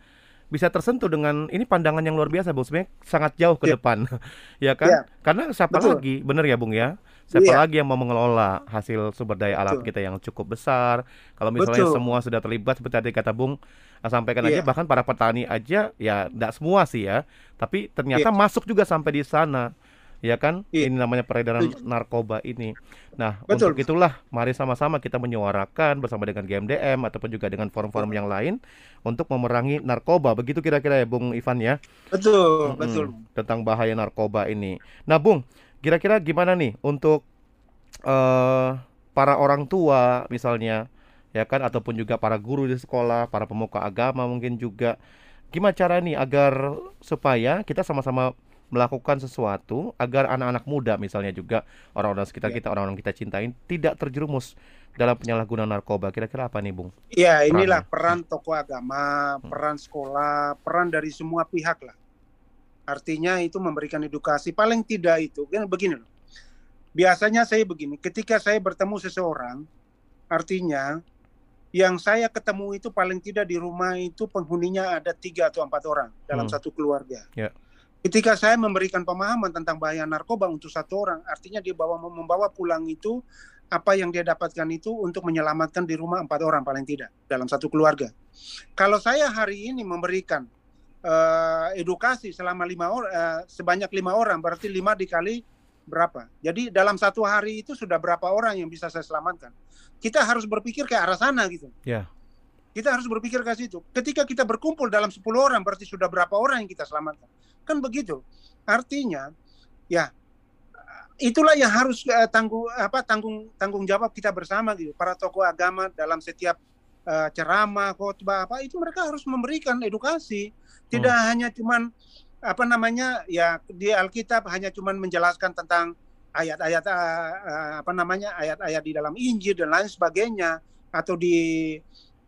bisa tersentuh dengan ini pandangan yang luar biasa Bung sebenarnya sangat jauh ke Iya. depan ya kan Iya. karena siapa Betul. lagi bener ya Bung ya siapa Iya. lagi yang mau mengelola hasil sumber daya alam Betul. kita yang cukup besar kalau misalnya Betul. semua sudah terlibat seperti tadi kata Bung eh, sampaikan aja Iya. bahkan para petani aja ya tidak semua sih ya tapi Iya. ternyata masuk juga sampai di sana ya kan Iya. ini namanya peredaran narkoba ini nah Betul. untuk itulah mari sama-sama kita menyuarakan bersama dengan GMDM ataupun juga dengan forum-forum yang lain untuk memerangi narkoba begitu kira-kira ya Bung Ivan ya Betul, Mm-mm. betul. tentang bahaya narkoba ini nah Bung kira-kira gimana nih untuk eh para orang tua misalnya ya kan ataupun juga para guru di sekolah para pemuka agama mungkin juga gimana cara nih agar supaya kita sama-sama melakukan sesuatu agar anak-anak muda misalnya juga orang-orang sekitar Ya. kita orang-orang kita cintain tidak terjerumus dalam penyalahgunaan narkoba kira-kira apa nih Bung Ya, inilah peran tokoh agama, peran sekolah, peran dari semua pihak lah. Artinya itu memberikan edukasi. Paling tidak itu, kan begini loh. Biasanya saya begini, ketika saya bertemu seseorang, artinya yang saya ketemu itu paling tidak di rumah itu penghuninya ada tiga atau empat orang dalam Hmm. satu keluarga. Ya. Ketika saya memberikan pemahaman tentang bahaya narkoba untuk satu orang, artinya dia bawa membawa pulang itu apa yang dia dapatkan itu untuk menyelamatkan di rumah empat orang paling tidak dalam satu keluarga. Kalau saya hari ini memberikan eh, edukasi selama lima orang, sebanyak lima orang, berarti lima dikali berapa? Jadi dalam satu hari itu sudah berapa orang yang bisa saya selamatkan? Kita harus berpikir ke arah sana gitu. Ya. Kita harus berpikir ke situ. Ketika kita berkumpul dalam 10 orang, berarti sudah berapa orang yang kita selamatkan? Kan begitu. Artinya, ya itulah yang harus eh, tanggung apa tanggung tanggung jawab kita bersama gitu. Para tokoh agama dalam setiap eh, ceramah, khotbah apa itu mereka harus memberikan edukasi. Tidak hanya cuman apa namanya ya di Alkitab hanya cuman menjelaskan tentang ayat-ayat eh, apa namanya ayat-ayat di dalam Injil dan lain sebagainya atau di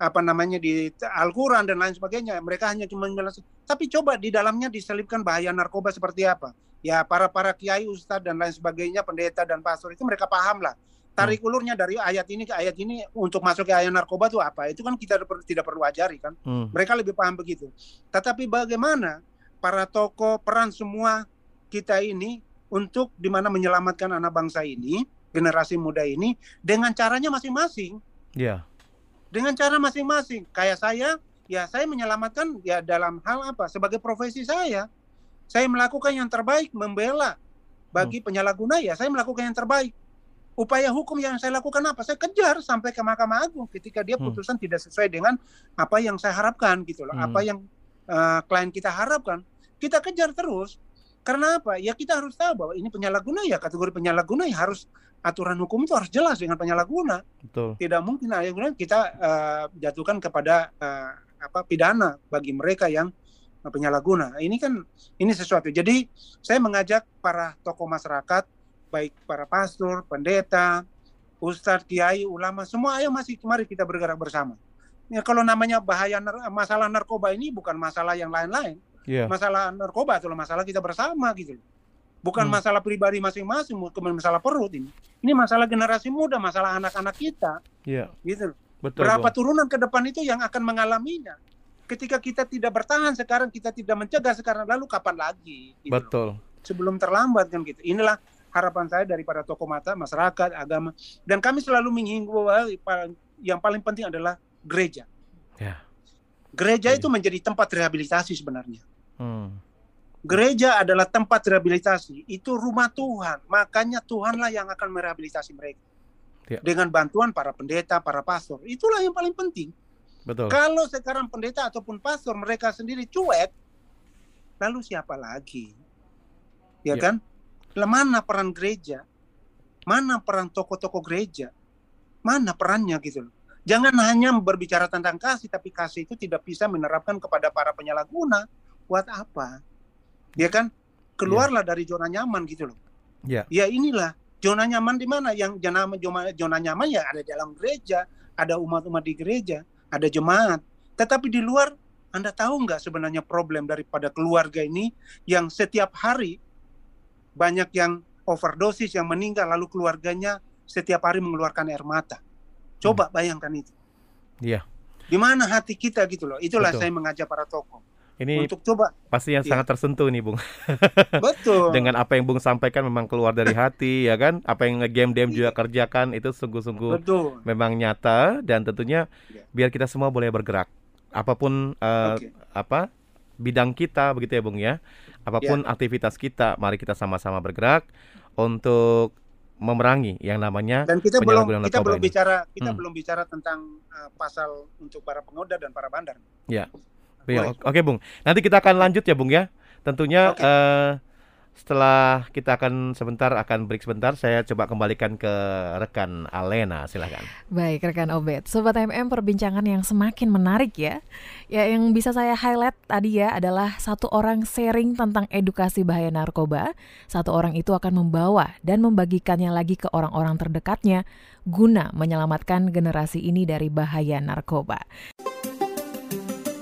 apa namanya di Al-Quran dan lain sebagainya. Mereka hanya cuma menjelaskan. Tapi coba di dalamnya diselipkan bahaya narkoba seperti apa. Ya para para kiai, ustadz dan lain sebagainya, pendeta dan pastor itu mereka paham lah. Tarik ulurnya dari ayat ini ke ayat ini untuk masuk ke ayat narkoba itu apa? Itu kan kita tidak perlu ajari kan. Hmm. Mereka lebih paham begitu. Tetapi bagaimana para tokoh peran semua kita ini untuk di mana menyelamatkan anak bangsa ini, generasi muda ini dengan caranya masing-masing Ya. Dengan cara masing-masing. Kayak saya, ya saya menyelamatkan ya dalam hal apa? Sebagai profesi saya, saya melakukan yang terbaik membela bagi penyalahguna ya saya melakukan yang terbaik. Upaya hukum yang saya lakukan apa? Saya kejar sampai ke Mahkamah Agung ketika dia Hmm. putusan tidak sesuai dengan apa yang saya harapkan gitu loh. Hmm. Apa yang eh, klien kita harapkan, kita kejar terus. Karena apa? Ya kita harus tahu bahwa ini penyalahguna ya kategori penyalahguna ya harus aturan hukum itu harus jelas dengan penyalahguna Betul. tidak mungkin akhirnya kita eh, jatuhkan kepada eh, apa pidana bagi mereka yang penyalahguna. Ini kan ini sesuatu. Jadi saya mengajak para tokoh masyarakat, baik para pastor, pendeta, ustadz, kiai, ulama, semua ayo masih mari kita bergerak bersama. Ya kalau namanya bahaya nar- masalah narkoba ini bukan masalah yang lain-lain. Iya. masalah narkoba adalah masalah kita bersama gitu loh. Bukan Hmm. masalah pribadi masing-masing, bukan masalah perut ini. Ini masalah generasi muda, masalah anak-anak kita, Iya. gitu. loh. Betul. Berapa Bung. turunan ke depan itu yang akan mengalaminya. Ketika kita tidak bertahan sekarang, kita tidak mencegah sekarang, lalu kapan lagi? Gitu loh. Betul. Sebelum terlambat kan gitu. Inilah harapan saya daripada tokoh mata, masyarakat, agama. Dan kami selalu menghimbau yang paling penting adalah gereja. Ya. Gereja itu menjadi tempat rehabilitasi sebenarnya. Hmm. Gereja adalah tempat rehabilitasi, itu rumah Tuhan. Makanya Tuhanlah yang akan merehabilitasi mereka. Ya. Dengan bantuan para pendeta, para pastor. Itulah yang paling penting. Betul. Kalau sekarang pendeta ataupun pastor mereka sendiri cuek, lalu siapa lagi? Ya, Ya. kan? Mana peran gereja? Mana peran tokoh-tokoh gereja? Mana perannya gitu loh. Jangan hanya berbicara tentang kasih, tapi kasih itu tidak bisa menerapkan kepada para penyalahguna. Buat apa? Ya kan? Keluarlah dari zona nyaman gitu loh. Ya. Ya inilah zona nyaman di mana? Yang zona, zona, zona nyaman ya ada di dalam gereja, ada umat-umat di gereja, ada jemaat. Tetapi di luar, Anda tahu nggak sebenarnya problem daripada keluarga ini yang setiap hari banyak yang overdosis, yang meninggal, lalu keluarganya setiap hari mengeluarkan air mata. Coba bayangkan itu. Iya. Di mana hati kita gitu loh. Itulah Betul. saya mengajak para tokoh. Ini Untuk coba, pasti yang Iya. sangat tersentuh nih, Bung. betul. Dengan apa yang Bung sampaikan memang keluar dari hati, ya kan? Apa yang game DM juga kerjakan itu sungguh-sungguh memang nyata dan tentunya Iya. biar kita semua boleh bergerak. Apa pun eh, Oke. apa bidang kita begitu ya, Bung ya. Apa pun aktivitas kita, mari kita sama-sama bergerak untuk memerangi yang namanya Dan kita belum kita belum ini. bicara kita Hmm. belum bicara tentang uh, pasal untuk para pengoda dan para bandar. Ya. Oke, Bung. Nanti kita akan lanjut ya, Bung ya. Tentunya Oke. eh, setelah kita akan sebentar akan break sebentar, saya coba kembalikan ke rekan Alena, silahkan. Baik, rekan Obet. Sobat MM, perbincangan yang semakin menarik ya. Ya, yang bisa saya highlight tadi ya adalah satu orang sharing tentang edukasi bahaya narkoba. Satu orang itu akan membawa dan membagikannya lagi ke orang-orang terdekatnya guna menyelamatkan generasi ini dari bahaya narkoba.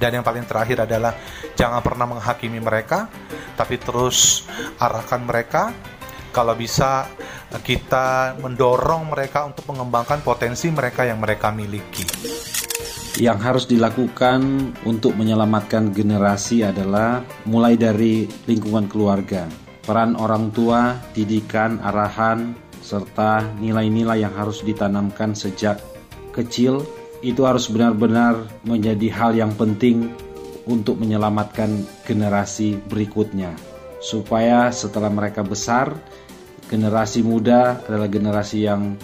Dan yang paling terakhir adalah jangan pernah menghakimi mereka, tapi terus arahkan mereka. Kalau bisa kita mendorong mereka untuk mengembangkan potensi mereka yang mereka miliki. Yang harus dilakukan untuk menyelamatkan generasi adalah mulai dari lingkungan keluarga, peran orang tua, didikan, arahan, serta nilai-nilai yang harus ditanamkan sejak kecil itu harus benar-benar menjadi hal yang penting untuk menyelamatkan generasi berikutnya. Supaya setelah mereka besar generasi muda adalah generasi yang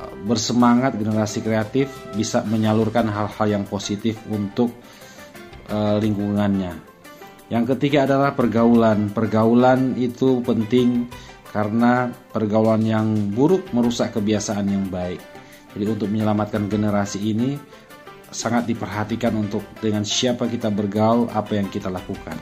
uh, bersemangat generasi kreatif bisa menyalurkan hal-hal yang positif untuk uh, lingkungannya. Yang ketiga adalah pergaulan. Pergaulan itu penting karena pergaulan yang buruk merusak kebiasaan yang baik jadi untuk menyelamatkan generasi ini sangat diperhatikan untuk dengan siapa kita bergaul, apa yang kita lakukan.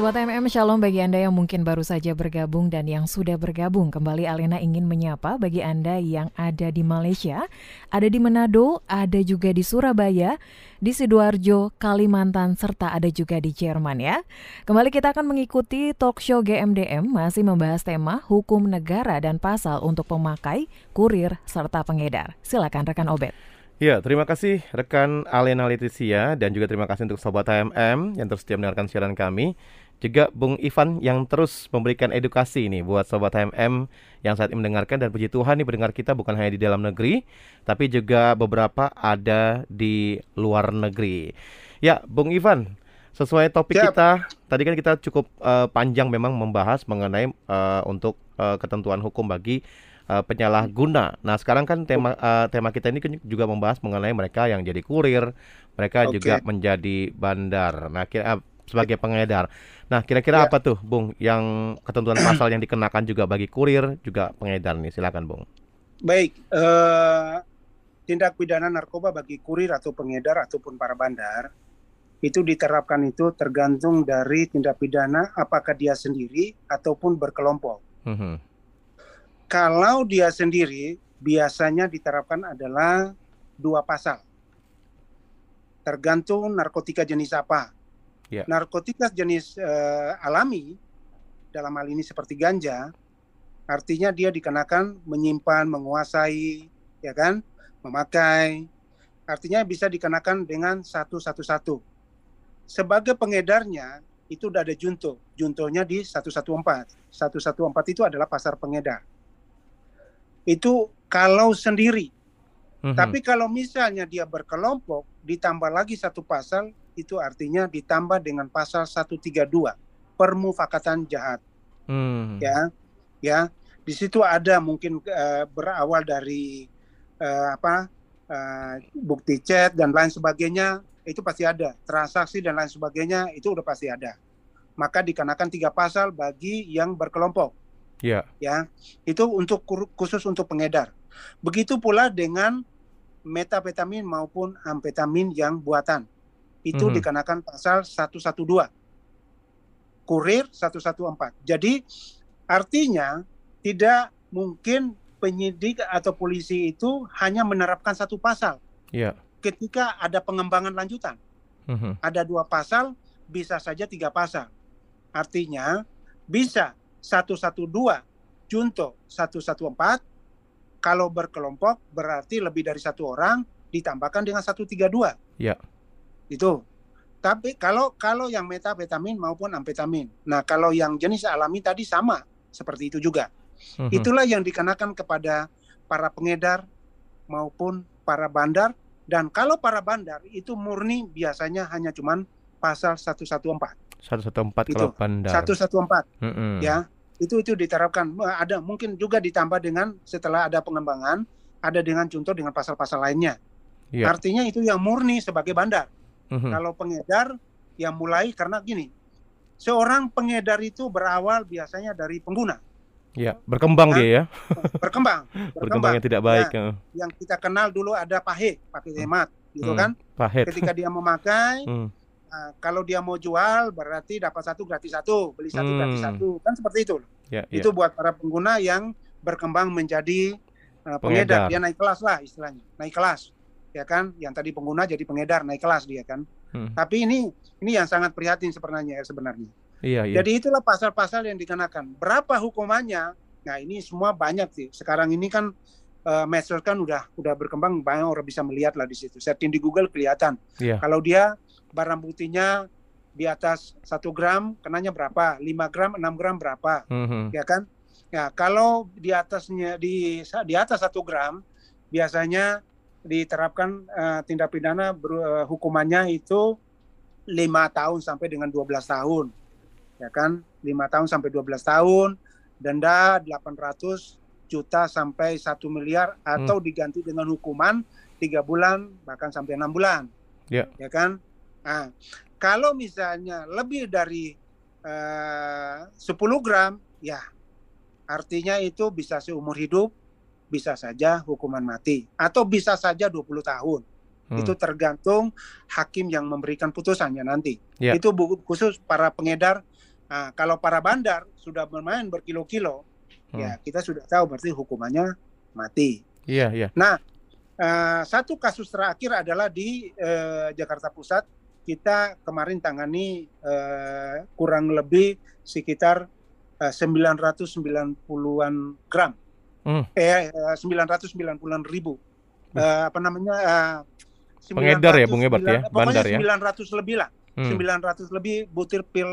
Sobat MM Shalom bagi Anda yang mungkin baru saja bergabung dan yang sudah bergabung kembali Alena ingin menyapa bagi Anda yang ada di Malaysia, ada di Manado, ada juga di Surabaya, di Sidoarjo, Kalimantan, serta ada juga di Jerman ya. Kembali kita akan mengikuti talk show GMDM masih membahas tema hukum negara dan pasal untuk pemakai, kurir, serta pengedar. Silakan rekan Obet. Ya, terima kasih rekan Alena Leticia dan juga terima kasih untuk Sobat HMM yang terus setia mendengarkan siaran kami. Juga Bung Ivan yang terus memberikan edukasi nih buat Sobat HMM yang saat ini mendengarkan dan puji Tuhan nih pendengar kita bukan hanya di dalam negeri tapi juga beberapa ada di luar negeri. Ya, Bung Ivan, sesuai topik Siap. kita tadi kan kita cukup eh, panjang memang membahas mengenai eh, untuk eh, ketentuan hukum bagi eh, penyalahguna. Nah, sekarang kan tema eh, tema kita ini kan juga membahas mengenai mereka yang jadi kurir, mereka Oke. juga menjadi bandar. Nah, kira, sebagai pengedar. Nah, kira-kira Ya. apa tuh, Bung, yang ketentuan pasal yang dikenakan juga bagi kurir juga pengedar nih? Silakan, Bung. Baik, eh, tindak pidana narkoba bagi kurir atau pengedar ataupun para bandar itu diterapkan itu tergantung dari tindak pidana apakah dia sendiri ataupun berkelompok. Mhm. Kalau dia sendiri biasanya diterapkan adalah dua pasal. Tergantung narkotika jenis apa. Ya. Narkotika jenis eh, alami dalam hal ini seperti ganja, artinya dia dikenakan menyimpan, menguasai, ya kan, memakai. Artinya bisa dikenakan dengan satu satu satu. Sebagai pengedarnya itu udah ada junto, juntonya di 114. 114 itu adalah pasar pengedar. Itu kalau sendiri. Mhm. Tapi kalau misalnya dia berkelompok ditambah lagi satu pasal itu artinya ditambah dengan pasal 132 permufakatan jahat. Hmm. ya ya. Di situ ada mungkin eh, berawal dari eh, apa eh, bukti chat dan lain sebagainya itu pasti ada. Transaksi dan lain sebagainya itu udah pasti ada. Maka dikenakan tiga pasal bagi yang berkelompok. Ya. ya itu untuk khusus untuk pengedar. Begitu pula dengan metapetamin maupun amfetamin yang buatan itu Mhm. dikenakan pasal 112 kurir 114 jadi artinya tidak mungkin penyidik atau polisi itu hanya menerapkan satu pasal Ya. ketika ada pengembangan lanjutan Mhm. ada dua pasal, bisa saja tiga pasal. Artinya bisa 112 junto 114 kalau berkelompok berarti lebih dari satu orang ditambahkan dengan 132. Ya. Itu. Tapi kalau kalau yang metapetamin maupun amfetamin. Nah, kalau yang jenis alami tadi sama seperti itu juga. Mhm. Itulah yang dikenakan kepada para pengedar maupun para bandar dan kalau para bandar itu murni biasanya hanya cuman pasal 114. 114 Itu. kalau bandar. 114 Mhm. ya. Itu itu diterapkan ada mungkin juga ditambah dengan setelah ada pengembangan ada dengan contoh dengan pasal-pasal lainnya. Ya. Artinya itu yang murni sebagai bandar. Mhm. Kalau pengedar yang mulai karena gini. Seorang pengedar itu berawal biasanya dari pengguna. Ya, berkembang Hah? dia ya. berkembang, Berkembang yang tidak baik. Ya, yang kita kenal dulu ada pahe, pakai hemat, gitu Hmm, kan? pahet. Ketika dia memakai, Hmm. nah, kalau dia mau jual berarti dapat satu gratis satu, beli satu gratis Hmm. satu, kan seperti itu. Ya, ya. Itu buat para pengguna yang berkembang menjadi uh, Pengedar. pengedar, dia naik kelas lah istilahnya, naik kelas, ya kan? Yang tadi pengguna jadi pengedar, naik kelas dia kan. Hmm. Tapi ini ini yang sangat prihatin sebenarnya sebenarnya. Iya, iya. Jadi itulah pasal-pasal yang dikenakan. Berapa hukumannya? Nah ini semua banyak sih. Sekarang ini kan eh, medsos kan udah udah berkembang banyak orang bisa melihat lah di situ. Setting di Google kelihatan. Iya. Kalau dia barang buktinya di atas satu gram, kenanya berapa? 5 gram, 6 gram berapa? Mhm. Ya kan? Ya kalau di atasnya di di atas satu gram biasanya diterapkan eh, tindak pidana ber- eh, hukumannya itu lima tahun sampai dengan 12 tahun. Ya kan? Lima tahun sampai 12 tahun denda 800 juta sampai satu miliar atau diganti dengan hukuman tiga bulan bahkan sampai enam bulan. Ya. ya kan? Nah, kalau misalnya lebih dari eh, 10 gram ya artinya itu bisa seumur hidup bisa saja hukuman mati atau bisa saja 20 tahun Hmm. itu tergantung hakim yang memberikan putusannya nanti Ya. itu khusus para pengedar Nah, kalau para bandar sudah bermain berkilo-kilo ya Hmm. kita sudah tahu berarti hukumannya mati Iya, iya. Nah, eh, satu kasus terakhir adalah di eh, Jakarta Pusat. Kita kemarin tangani eh, kurang lebih sekitar eh, 990-an gram. Hmm. Eh, eh, 990-an ribu. Eh, apa namanya? eh, Pengedar ya, Bung Hebat ya? 900 Bandar ya? 900 lebih lah. Hmm. 900 lebih butir pil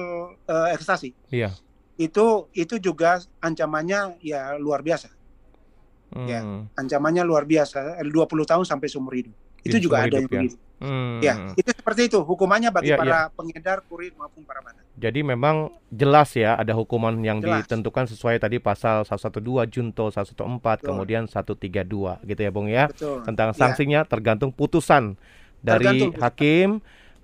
eh, ekstasi. Iya. Itu itu juga ancamannya ya luar biasa. Ya, Hmm. ancamannya luar biasa, eh, 20 tahun sampai seumur hidup. Itu Jadi juga seumur ada hidup yang ya. begitu. Hmm. Ya, itu seperti itu hukumannya bagi Iya, para pengedar, kurir maupun para bandar. Jadi memang jelas ya ada hukuman yang Jelas. ditentukan sesuai tadi pasal 112 junto 114 Betul. kemudian 132 gitu ya Bung ya. Betul. Tentang Ya. sanksinya tergantung putusan dari Tergantung hakim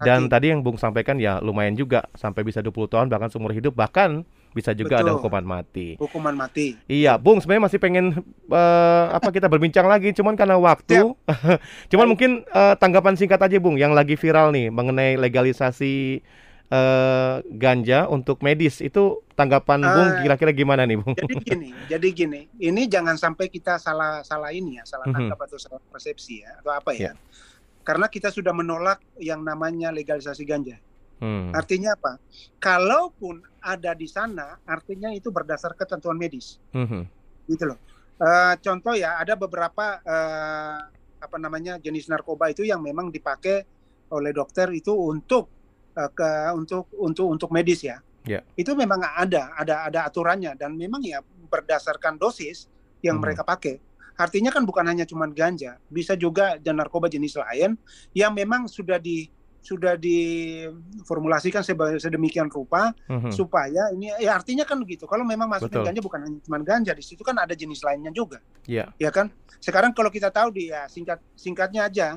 Dan tadi yang Bung sampaikan ya lumayan juga sampai bisa 20 tahun bahkan seumur hidup bahkan bisa juga Betul. ada hukuman mati. Hukuman mati. Iya, Bung sebenarnya masih pengen eh, apa kita berbincang lagi cuman karena waktu. cuman mungkin eh, tanggapan singkat aja Bung yang lagi viral nih mengenai legalisasi eh, ganja untuk medis itu tanggapan Bung Ah, kira-kira gimana nih Bung? Jadi gini, jadi gini, ini jangan sampai kita salah salah ini ya, salah Mhm. tangkap atau salah persepsi ya, atau apa Ya. ya. Karena kita sudah menolak yang namanya legalisasi ganja. Hmm. Artinya apa? Kalaupun ada di sana, artinya itu berdasar ketentuan medis, Mhm. gitu loh. Eh, contoh ya, ada beberapa eh, apa namanya jenis narkoba itu yang memang dipakai oleh dokter itu untuk eh, ke untuk untuk untuk medis ya. Ya. Itu memang ada ada ada aturannya dan memang ya berdasarkan dosis yang Mhm. mereka pakai. Artinya kan bukan hanya cuma ganja, bisa juga dan narkoba jenis lain yang memang sudah di sudah diformulasikan sedemikian rupa Mhm. supaya ini ya artinya kan begitu. Kalau memang masukin Betul. ganja bukan hanya cuma ganja, di situ kan ada jenis lainnya juga, Iya. ya kan? Sekarang kalau kita tahu di ya singkat singkatnya aja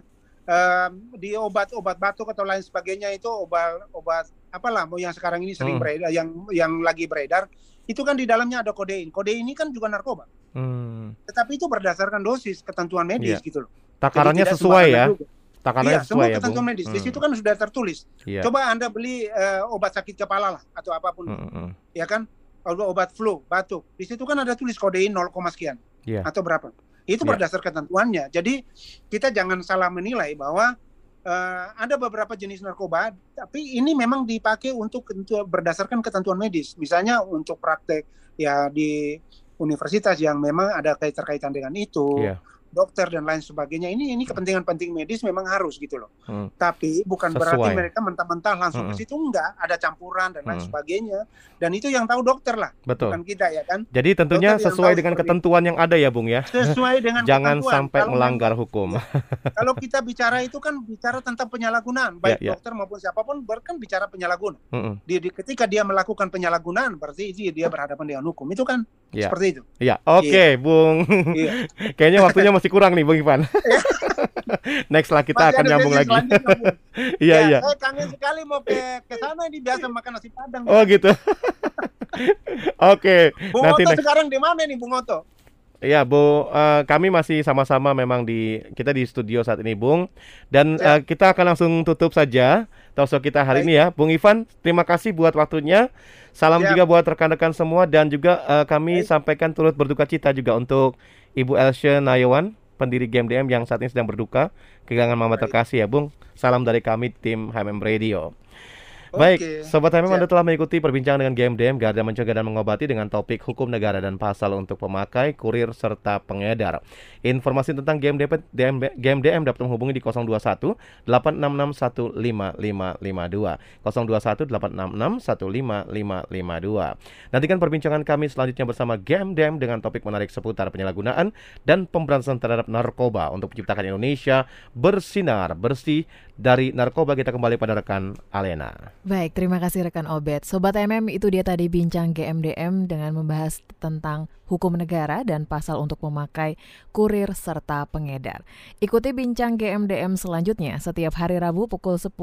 em, di obat-obat batuk atau lain sebagainya itu obat obat apalah mau yang sekarang ini sering Hmm. beredar yang yang lagi beredar itu kan di dalamnya ada kodein. Kodein ini kan juga narkoba, Hmm. tetapi itu berdasarkan dosis ketentuan medis Iya. gitu loh. Takarannya sesuai ya. juga. Takarannya Iya, sesuai semua ya, ketentuan Bung. medis. Di Hmm. situ kan sudah tertulis. Iya. Coba Anda beli eh, obat sakit kepala lah atau apa pun, Mm, mm, mm. ya kan? Obat, obat flu, batuk. Di situ kan ada tulis kodein 0, sekian Iya. atau berapa. Itu Iya. berdasar ketentuannya. Jadi kita jangan salah menilai bahwa eh, ada beberapa jenis narkoba, tapi ini memang dipakai untuk, berdasarkan ketentuan medis. Misalnya untuk praktek ya di universitas yang memang ada keterkaitan dengan itu, Iya. Dokter dan lain sebagainya. Ini ini kepentingan penting medis memang harus gitu loh. Hmm. Tapi bukan berarti Sesuai. mereka mentah-mentah langsung Mm-mm. ke situ enggak, ada campuran dan lain Mm. sebagainya. Dan itu yang tahu dokter lah, Betul. bukan kita ya kan. Jadi tentunya Dokter sesuai dengan ketentuan yang ada ya, Bung ya. Sesuai dengan Jangan ketentuan. sampai Kalau melanggar hukum. Kalau kita bicara itu kan bicara tentang penyalahgunaan, baik Ya, ya. dokter maupun siapa pun kan bicara penyalahgunaan. Mm-mm. Di, di- ketika dia melakukan penyalahgunaan berarti dia berhadapan dengan hukum. Itu kan Ya. seperti itu. Iya, oke, Bung. Iya. Kayaknya waktunya masih kurang nih, Bung Ivan. Next lah kita Masih akan nyambung lagi. Iya, Ya, iya. Saya kangen sekali mau ke ke sana ini biasa makan nasi padang. Oh, gitu. Oke, Bung nanti Oto next. sekarang di mana nih Bung Oto? Iya, Bu, eh, kami masih sama-sama memang di kita di studio saat ini, Bung. Dan eh, kita akan langsung tutup saja talkshow kita hari ini ya. Bung Ivan, terima kasih buat waktunya. Salam Siap. juga buat rekan-rekan semua dan juga eh, kami sampaikan turut berduka cita juga untuk Ibu Elsha Nayawan, pendiri Game DM yang saat ini sedang berduka kehilangan mama terkasih ya, Bung. Salam dari kami tim HMM Radio. Baik. Sobat HMM. Anda telah mengikuti perbincangan dengan GMDM Garda Mencegah dan Mengobati dengan topik hukum negara dan pasal untuk pemakai, kurir, serta pengedar. Informasi tentang GMDM, DM, GMDM dapat menghubungi di 021 866 15552 021 866 15552 Nantikan perbincangan kami selanjutnya bersama GMDM dengan topik menarik seputar penyalahgunaan dan pemberantasan terhadap narkoba untuk menciptakan Indonesia bersinar bersih dari narkoba kita kembali pada rekan Alena. Baik, terima kasih rekan Obet. Sobat MM itu dia tadi bincang GMDM dengan membahas tentang hukum negara dan pasal untuk memakai kurir serta pengedar. Ikuti bincang GMDM selanjutnya setiap hari Rabu pukul 10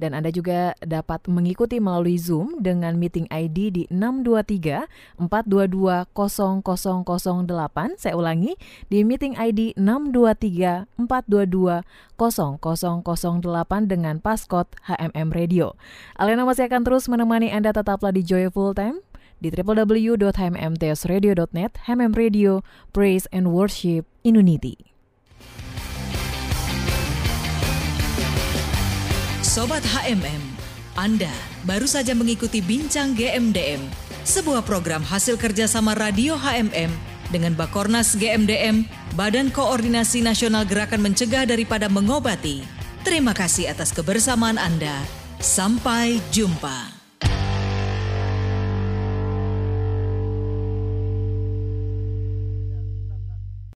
dan Anda juga dapat mengikuti melalui Zoom dengan meeting ID di 623 422 0008. Saya ulangi di meeting ID 623 422 0008 dengan paskot HMM Radio. Alena masih akan terus menemani Anda tetaplah di Joyful Time di www.hmmtsradio.net HMM Radio, Praise and Worship in Unity. Sobat HMM, Anda baru saja mengikuti Bincang GMDM, sebuah program hasil kerjasama Radio HMM dengan Bakornas GMDM, Badan Koordinasi Nasional Gerakan Mencegah Daripada Mengobati. Terima kasih atas kebersamaan Anda. Sampai jumpa.